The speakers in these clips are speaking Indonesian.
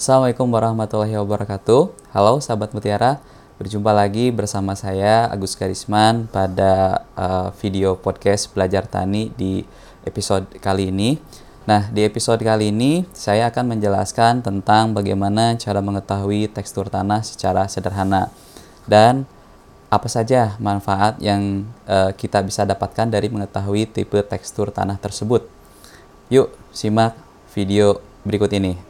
Assalamualaikum warahmatullahi wabarakatuh. Halo sahabat Mutiara, berjumpa lagi bersama saya Agus Karisman pada uh, video podcast Belajar Tani di episode kali ini. Nah, di episode kali ini saya akan menjelaskan tentang bagaimana cara mengetahui tekstur tanah secara sederhana dan apa saja manfaat yang uh, kita bisa dapatkan dari mengetahui tipe tekstur tanah tersebut. Yuk, simak video berikut ini.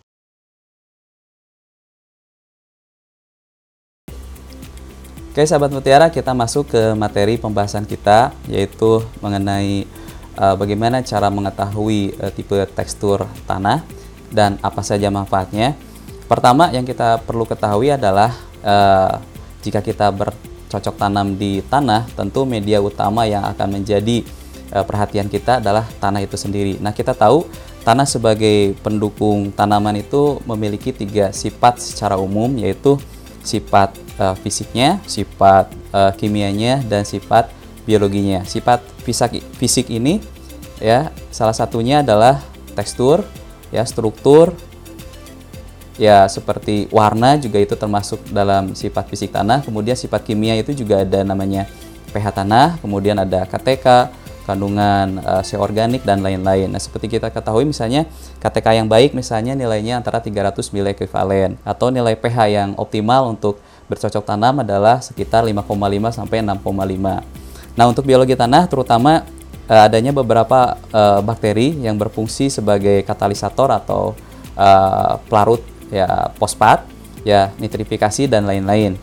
Oke sahabat Mutiara, kita masuk ke materi pembahasan kita yaitu mengenai uh, bagaimana cara mengetahui uh, tipe tekstur tanah dan apa saja manfaatnya. Pertama yang kita perlu ketahui adalah uh, jika kita bercocok tanam di tanah, tentu media utama yang akan menjadi uh, perhatian kita adalah tanah itu sendiri. Nah kita tahu tanah sebagai pendukung tanaman itu memiliki tiga sifat secara umum yaitu sifat uh, fisiknya, sifat uh, kimianya dan sifat biologinya. Sifat fisik fisik ini ya salah satunya adalah tekstur, ya struktur, ya seperti warna juga itu termasuk dalam sifat fisik tanah. Kemudian sifat kimia itu juga ada namanya pH tanah, kemudian ada KTK, kandungan uh, organik dan lain-lain. Nah, seperti kita ketahui misalnya KTK yang baik misalnya nilainya antara 300 mili ekuivalen atau nilai pH yang optimal untuk bercocok tanam adalah sekitar 5,5 sampai 6,5. Nah, untuk biologi tanah terutama uh, adanya beberapa uh, bakteri yang berfungsi sebagai katalisator atau uh, pelarut ya fosfat, ya nitrifikasi dan lain-lain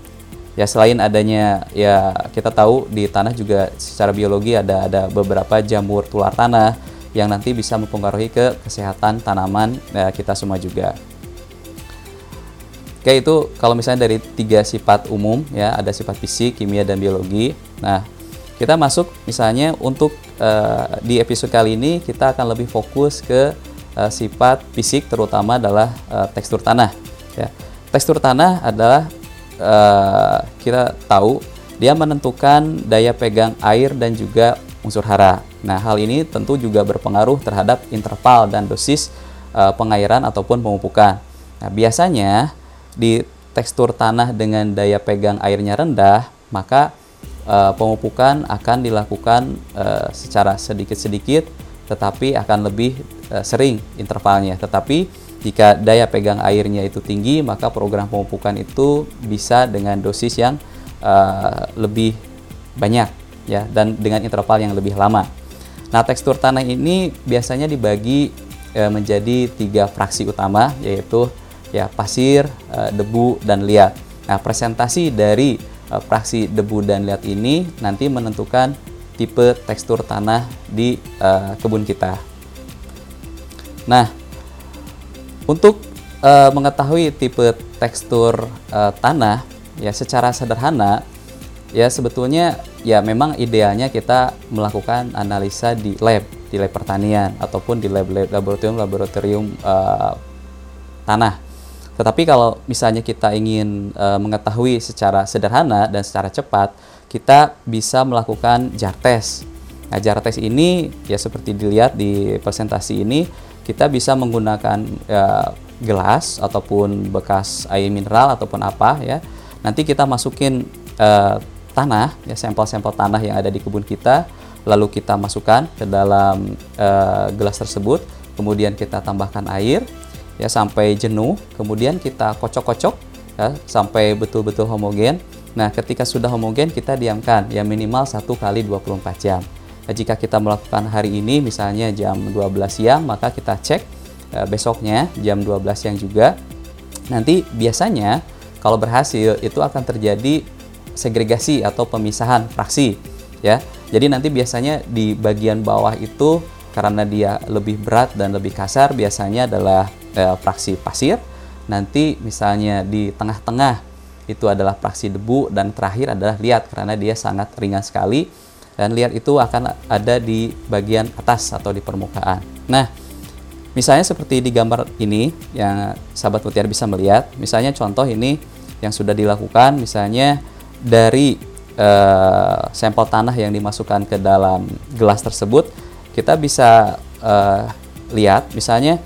ya selain adanya ya kita tahu di tanah juga secara biologi ada ada beberapa jamur tular tanah yang nanti bisa mempengaruhi ke kesehatan tanaman ya, kita semua juga. Oke itu kalau misalnya dari tiga sifat umum ya ada sifat fisik, kimia dan biologi. Nah kita masuk misalnya untuk uh, di episode kali ini kita akan lebih fokus ke uh, sifat fisik terutama adalah uh, tekstur tanah. Ya. Tekstur tanah adalah uh, kita tahu dia menentukan daya pegang air dan juga unsur hara. Nah, hal ini tentu juga berpengaruh terhadap interval dan dosis uh, pengairan ataupun pemupukan. Nah, biasanya di tekstur tanah dengan daya pegang airnya rendah, maka uh, pemupukan akan dilakukan uh, secara sedikit-sedikit tetapi akan lebih uh, sering intervalnya. Tetapi jika daya pegang airnya itu tinggi, maka program pemupukan itu bisa dengan dosis yang uh, lebih banyak ya dan dengan interval yang lebih lama. Nah, tekstur tanah ini biasanya dibagi uh, menjadi tiga fraksi utama yaitu ya pasir, uh, debu dan liat. Nah, presentasi dari fraksi debu dan liat ini nanti menentukan tipe tekstur tanah di uh, kebun kita. Nah, untuk mengetahui tipe tekstur tanah ya secara sederhana ya sebetulnya ya memang idealnya kita melakukan analisa di lab di lab pertanian ataupun di lab, lab laboratorium laboratorium uh, tanah. Tetapi kalau misalnya kita ingin uh, mengetahui secara sederhana dan secara cepat, kita bisa melakukan jar test. Nah, jar test ini ya seperti dilihat di presentasi ini kita bisa menggunakan ya, gelas ataupun bekas air mineral ataupun apa ya. Nanti kita masukin uh, tanah ya sampel-sampel tanah yang ada di kebun kita lalu kita masukkan ke dalam uh, gelas tersebut kemudian kita tambahkan air ya sampai jenuh kemudian kita kocok-kocok ya sampai betul-betul homogen Nah, ketika sudah homogen kita diamkan ya minimal 1 kali 24 jam. Nah, jika kita melakukan hari ini misalnya jam 12 siang, maka kita cek e, besoknya jam 12 siang juga. Nanti biasanya kalau berhasil itu akan terjadi segregasi atau pemisahan fraksi ya. Jadi nanti biasanya di bagian bawah itu karena dia lebih berat dan lebih kasar biasanya adalah e, fraksi pasir. Nanti misalnya di tengah-tengah itu adalah fraksi debu dan terakhir adalah liat karena dia sangat ringan sekali dan liat itu akan ada di bagian atas atau di permukaan. Nah, misalnya seperti di gambar ini yang sahabat mutiara bisa melihat, misalnya contoh ini yang sudah dilakukan misalnya dari uh, sampel tanah yang dimasukkan ke dalam gelas tersebut, kita bisa uh, lihat misalnya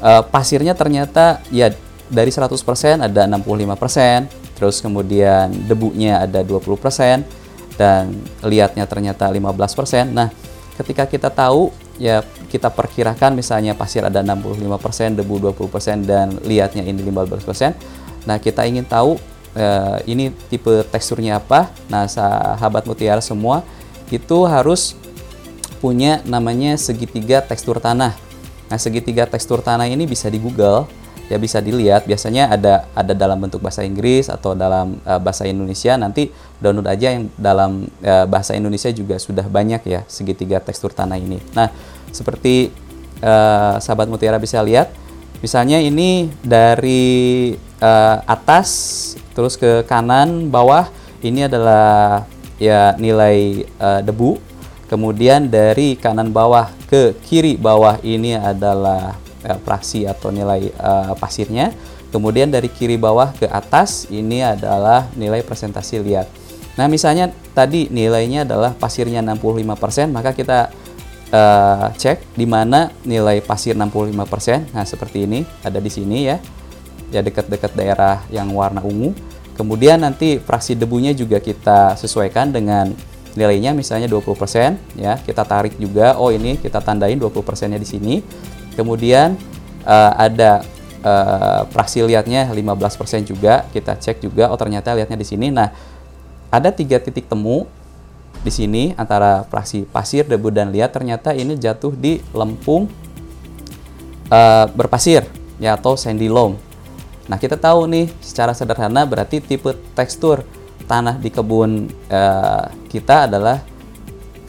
uh, pasirnya ternyata ya dari 100% ada 65%, terus kemudian debunya ada 20% dan liatnya ternyata 15%. Nah, ketika kita tahu ya kita perkirakan misalnya pasir ada 65%, debu 20% dan liatnya ini 15%. Nah, kita ingin tahu eh, ini tipe teksturnya apa. Nah, sahabat mutiara semua itu harus punya namanya segitiga tekstur tanah. Nah, segitiga tekstur tanah ini bisa di Google ya bisa dilihat. Biasanya ada ada dalam bentuk bahasa Inggris atau dalam uh, bahasa Indonesia. Nanti download aja yang dalam uh, bahasa Indonesia juga sudah banyak ya segitiga tekstur tanah ini. Nah seperti uh, sahabat mutiara bisa lihat misalnya ini dari uh, atas terus ke kanan bawah ini adalah ya nilai uh, debu kemudian dari kanan bawah ke kiri bawah ini adalah uh, fraksi atau nilai uh, pasirnya. Kemudian dari kiri bawah ke atas ini adalah nilai presentasi liat. Nah, misalnya tadi nilainya adalah pasirnya 65%, maka kita uh, cek di mana nilai pasir 65%. Nah, seperti ini ada di sini ya. Ya dekat-dekat daerah yang warna ungu. Kemudian nanti fraksi debunya juga kita sesuaikan dengan nilainya misalnya 20% ya. Kita tarik juga oh ini kita tandain 20%-nya di sini. Kemudian uh, ada uh, fraksi liatnya 15% juga, kita cek juga oh ternyata liatnya di sini. Nah, ada tiga titik temu di sini antara fraksi pasir, debu dan liat ternyata ini jatuh di lempung uh, berpasir ya atau sandy loam. Nah, kita tahu nih secara sederhana berarti tipe tekstur tanah di kebun uh, kita adalah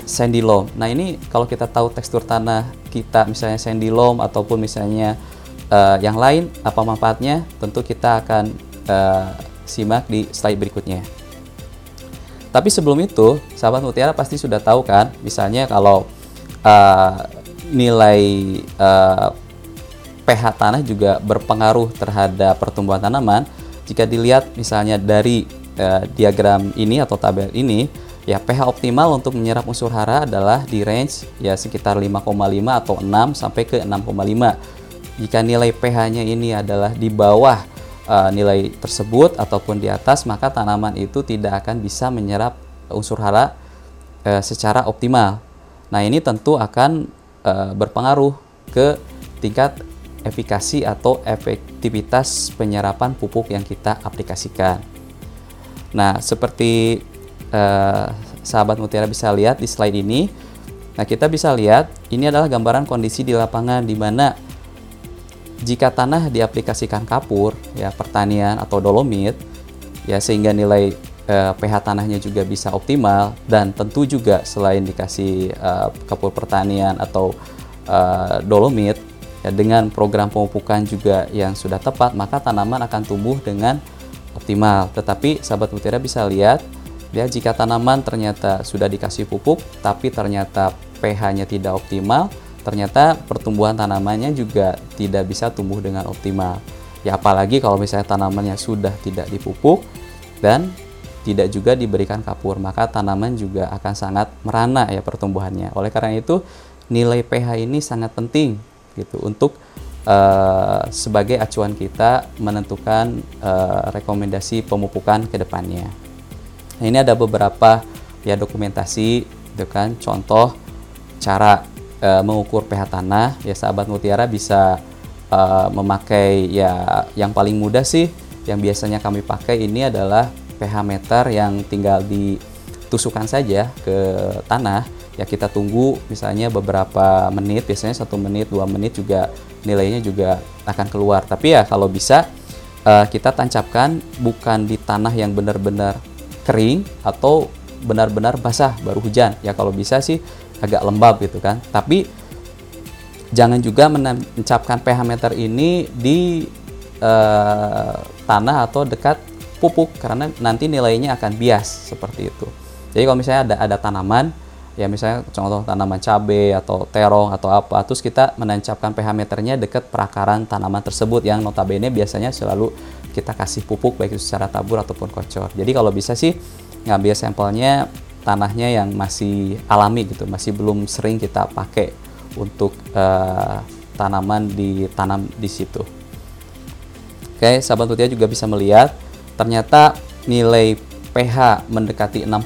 sandy loam. Nah, ini kalau kita tahu tekstur tanah kita misalnya sandy loam ataupun misalnya uh, yang lain apa manfaatnya tentu kita akan uh, simak di slide berikutnya. Tapi sebelum itu, sahabat mutiara pasti sudah tahu kan, misalnya kalau uh, nilai uh, pH tanah juga berpengaruh terhadap pertumbuhan tanaman. Jika dilihat misalnya dari uh, diagram ini atau tabel ini, Ya, pH optimal untuk menyerap unsur hara adalah di range ya sekitar 5,5 atau 6 sampai ke 6,5. Jika nilai pH-nya ini adalah di bawah uh, nilai tersebut ataupun di atas, maka tanaman itu tidak akan bisa menyerap unsur hara uh, secara optimal. Nah, ini tentu akan uh, berpengaruh ke tingkat efikasi atau efektivitas penyerapan pupuk yang kita aplikasikan. Nah, seperti eh, sahabat mutiara bisa lihat di slide ini. Nah, kita bisa lihat ini adalah gambaran kondisi di lapangan di mana jika tanah diaplikasikan kapur, ya pertanian atau dolomit, ya sehingga nilai eh, pH tanahnya juga bisa optimal dan tentu juga selain dikasih eh, kapur pertanian atau eh, dolomit ya dengan program pemupukan juga yang sudah tepat, maka tanaman akan tumbuh dengan optimal. Tetapi sahabat mutiara bisa lihat Ya, jika tanaman ternyata sudah dikasih pupuk tapi ternyata pH-nya tidak optimal, ternyata pertumbuhan tanamannya juga tidak bisa tumbuh dengan optimal. Ya apalagi kalau misalnya tanamannya sudah tidak dipupuk dan tidak juga diberikan kapur, maka tanaman juga akan sangat merana ya pertumbuhannya. Oleh karena itu, nilai pH ini sangat penting gitu untuk uh, sebagai acuan kita menentukan uh, rekomendasi pemupukan ke depannya. Nah, ini ada beberapa ya dokumentasi itu kan. Contoh cara e, mengukur pH tanah. Ya sahabat mutiara bisa e, memakai ya yang paling mudah sih yang biasanya kami pakai ini adalah pH meter yang tinggal ditusukkan saja ke tanah ya kita tunggu misalnya beberapa menit biasanya satu menit dua menit juga nilainya juga akan keluar. Tapi ya kalau bisa uh, kita tancapkan bukan di tanah yang benar-benar kering atau benar-benar basah baru hujan. Ya kalau bisa sih agak lembab gitu kan. Tapi jangan juga menancapkan pH meter ini di uh, tanah atau dekat pupuk karena nanti nilainya akan bias seperti itu. Jadi kalau misalnya ada ada tanaman ya misalnya contoh tanaman cabai atau terong atau apa terus kita menancapkan pH meternya dekat perakaran tanaman tersebut yang notabene biasanya selalu kita kasih pupuk baik itu secara tabur ataupun kocor. Jadi kalau bisa sih ngambil sampelnya tanahnya yang masih alami gitu masih belum sering kita pakai untuk uh, tanaman ditanam di situ. Oke sahabat mutia juga bisa melihat ternyata nilai pH mendekati 6,5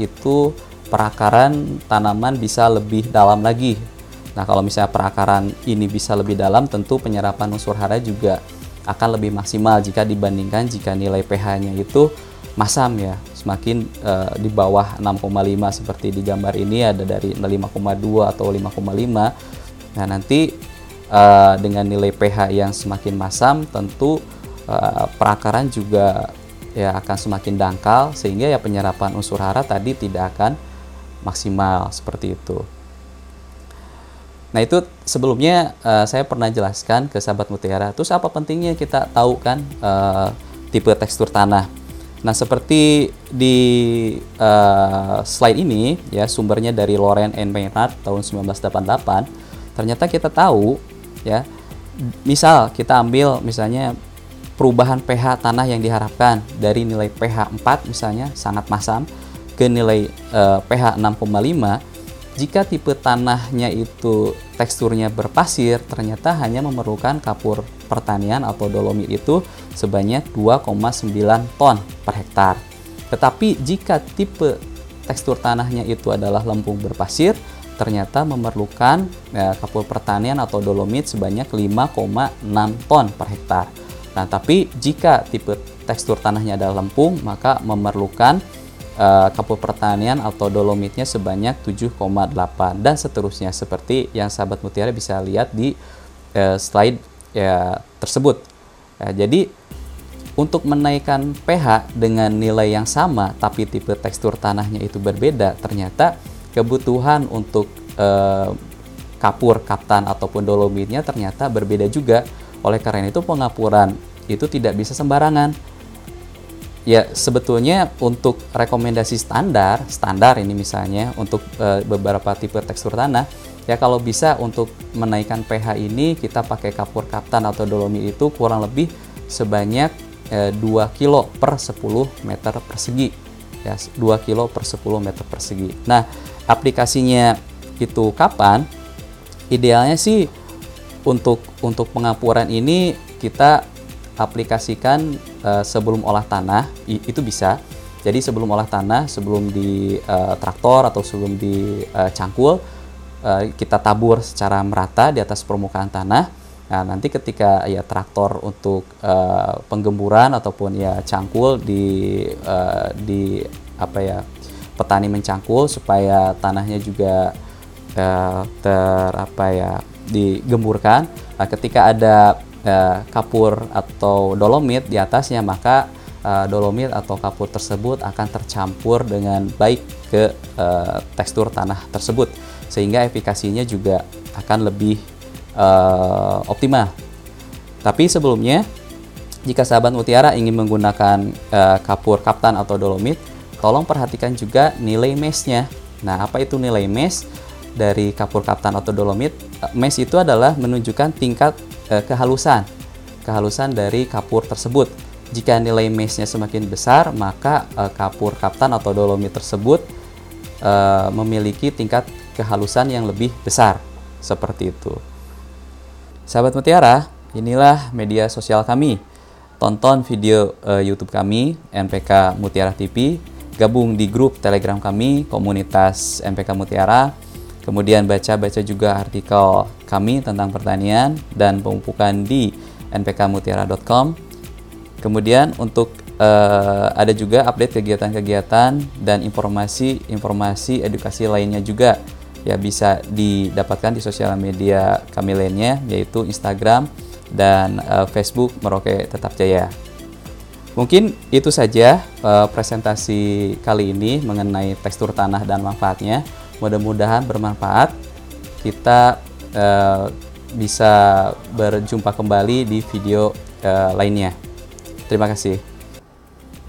itu perakaran tanaman bisa lebih dalam lagi. Nah, kalau misalnya perakaran ini bisa lebih dalam, tentu penyerapan unsur hara juga akan lebih maksimal jika dibandingkan jika nilai pH-nya itu masam ya, semakin uh, di bawah 6,5 seperti di gambar ini ada dari 5,2 atau 5,5. Nah, nanti uh, dengan nilai pH yang semakin masam tentu uh, perakaran juga ya akan semakin dangkal sehingga ya penyerapan unsur hara tadi tidak akan maksimal seperti itu. Nah itu sebelumnya uh, saya pernah jelaskan ke sahabat mutiara. Terus apa pentingnya kita tahu kan uh, tipe tekstur tanah? Nah seperti di uh, slide ini ya sumbernya dari Loren and Maynard tahun 1988. Ternyata kita tahu ya misal kita ambil misalnya perubahan pH tanah yang diharapkan dari nilai pH 4 misalnya sangat masam ke nilai uh, pH 6,5 jika tipe tanahnya itu teksturnya berpasir ternyata hanya memerlukan kapur pertanian atau dolomit itu sebanyak 2,9 ton per hektar. Tetapi jika tipe tekstur tanahnya itu adalah lempung berpasir ternyata memerlukan ya, kapur pertanian atau dolomit sebanyak 5,6 ton per hektar. Nah tapi jika tipe tekstur tanahnya adalah lempung maka memerlukan uh, kapur pertanian atau dolomitnya sebanyak 7,8 dan seterusnya seperti yang sahabat mutiara bisa lihat di uh, slide ya tersebut. Ya, jadi untuk menaikkan pH dengan nilai yang sama tapi tipe tekstur tanahnya itu berbeda, ternyata kebutuhan untuk uh, kapur, kaptan ataupun dolomitnya ternyata berbeda juga. Oleh karena itu pengapuran itu tidak bisa sembarangan ya sebetulnya untuk rekomendasi standar standar ini misalnya untuk e, beberapa tipe tekstur tanah ya kalau bisa untuk menaikkan pH ini kita pakai kapur kaptan atau dolomit itu kurang lebih sebanyak e, 2 kilo per 10 meter persegi. Ya 2 kilo per 10 meter persegi. Nah aplikasinya itu kapan? Idealnya sih untuk untuk pengapuran ini kita aplikasikan uh, sebelum olah tanah itu bisa. Jadi sebelum olah tanah, sebelum di uh, traktor atau sebelum di uh, cangkul uh, kita tabur secara merata di atas permukaan tanah. Nah, nanti ketika ya traktor untuk uh, penggemburan ataupun ya cangkul di uh, di apa ya petani mencangkul supaya tanahnya juga uh, ter apa ya digemburkan. Nah, ketika ada uh, kapur atau dolomit di atasnya maka uh, dolomit atau kapur tersebut akan tercampur dengan baik ke uh, tekstur tanah tersebut sehingga efikasinya juga akan lebih uh, optimal. Tapi sebelumnya jika sahabat mutiara ingin menggunakan uh, kapur kaptan atau dolomit, tolong perhatikan juga nilai mesnya. Nah, apa itu nilai mes dari kapur kaptan atau dolomit? Mes itu adalah menunjukkan tingkat eh, kehalusan kehalusan dari kapur tersebut. Jika nilai mesnya semakin besar, maka eh, kapur kaptan atau dolomit tersebut eh, memiliki tingkat kehalusan yang lebih besar. Seperti itu. Sahabat Mutiara, inilah media sosial kami. Tonton video uh, YouTube kami, NPK Mutiara TV. Gabung di grup Telegram kami, komunitas NPK Mutiara Kemudian baca-baca juga artikel kami tentang pertanian dan pemupukan di npkmutiara.com. Kemudian untuk uh, ada juga update kegiatan-kegiatan dan informasi-informasi edukasi lainnya juga ya bisa didapatkan di sosial media kami lainnya yaitu Instagram dan uh, Facebook Merauke Tetap Jaya. Mungkin itu saja uh, presentasi kali ini mengenai tekstur tanah dan manfaatnya. Mudah-mudahan bermanfaat. Kita uh, bisa berjumpa kembali di video uh, lainnya. Terima kasih.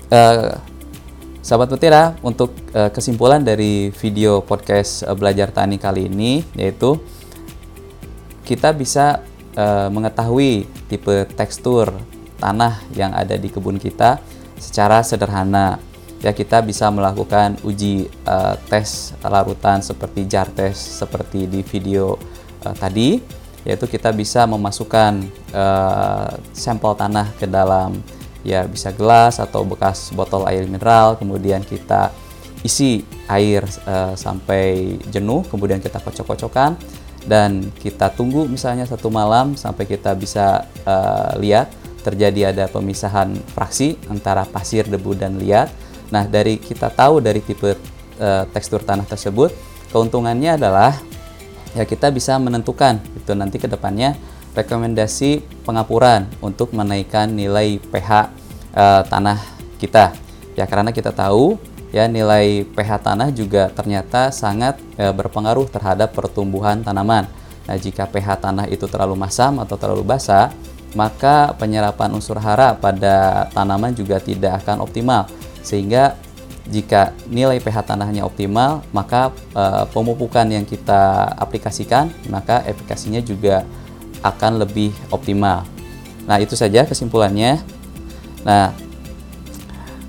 Uh, Sahabat Mutiara, untuk uh, kesimpulan dari video podcast uh, belajar tani kali ini yaitu kita bisa uh, mengetahui tipe tekstur tanah yang ada di kebun kita secara sederhana. Ya kita bisa melakukan uji uh, tes larutan seperti jar test seperti di video uh, tadi, yaitu kita bisa memasukkan uh, sampel tanah ke dalam ya bisa gelas atau bekas botol air mineral kemudian kita isi air uh, sampai jenuh kemudian kita kocok-kocokkan dan kita tunggu misalnya satu malam sampai kita bisa uh, lihat terjadi ada pemisahan fraksi antara pasir, debu dan liat. Nah, dari kita tahu dari tipe uh, tekstur tanah tersebut, keuntungannya adalah ya kita bisa menentukan itu nanti ke depannya rekomendasi pengapuran untuk menaikkan nilai pH uh, eh, tanah kita. Ya karena kita tahu ya nilai pH tanah juga ternyata sangat uh, berpengaruh terhadap pertumbuhan tanaman. Nah, jika pH tanah itu terlalu masam atau terlalu basah, maka penyerapan unsur hara pada tanaman juga tidak akan optimal. Sehingga jika nilai pH tanahnya optimal, maka e, pemupukan yang kita aplikasikan, maka efikasinya juga akan lebih optimal. Nah, itu saja kesimpulannya. Nah,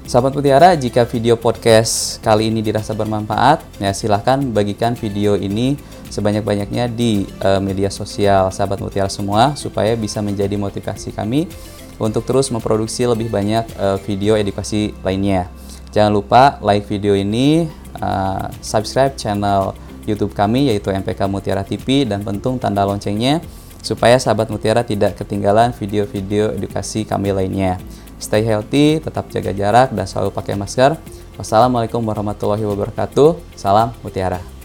sahabat mutiara, jika video podcast kali ini dirasa bermanfaat, ya silahkan bagikan video ini sebanyak-banyaknya di uh, media sosial sahabat mutiara semua supaya bisa menjadi motivasi kami untuk terus memproduksi lebih banyak uh, video edukasi lainnya. Jangan lupa like video ini, uh, subscribe channel YouTube kami yaitu MPK Mutiara TV dan pentung tanda loncengnya supaya sahabat Mutiara tidak ketinggalan video-video edukasi kami lainnya. Stay healthy, tetap jaga jarak, dan selalu pakai masker. Wassalamualaikum warahmatullahi wabarakatuh. Salam Mutiara.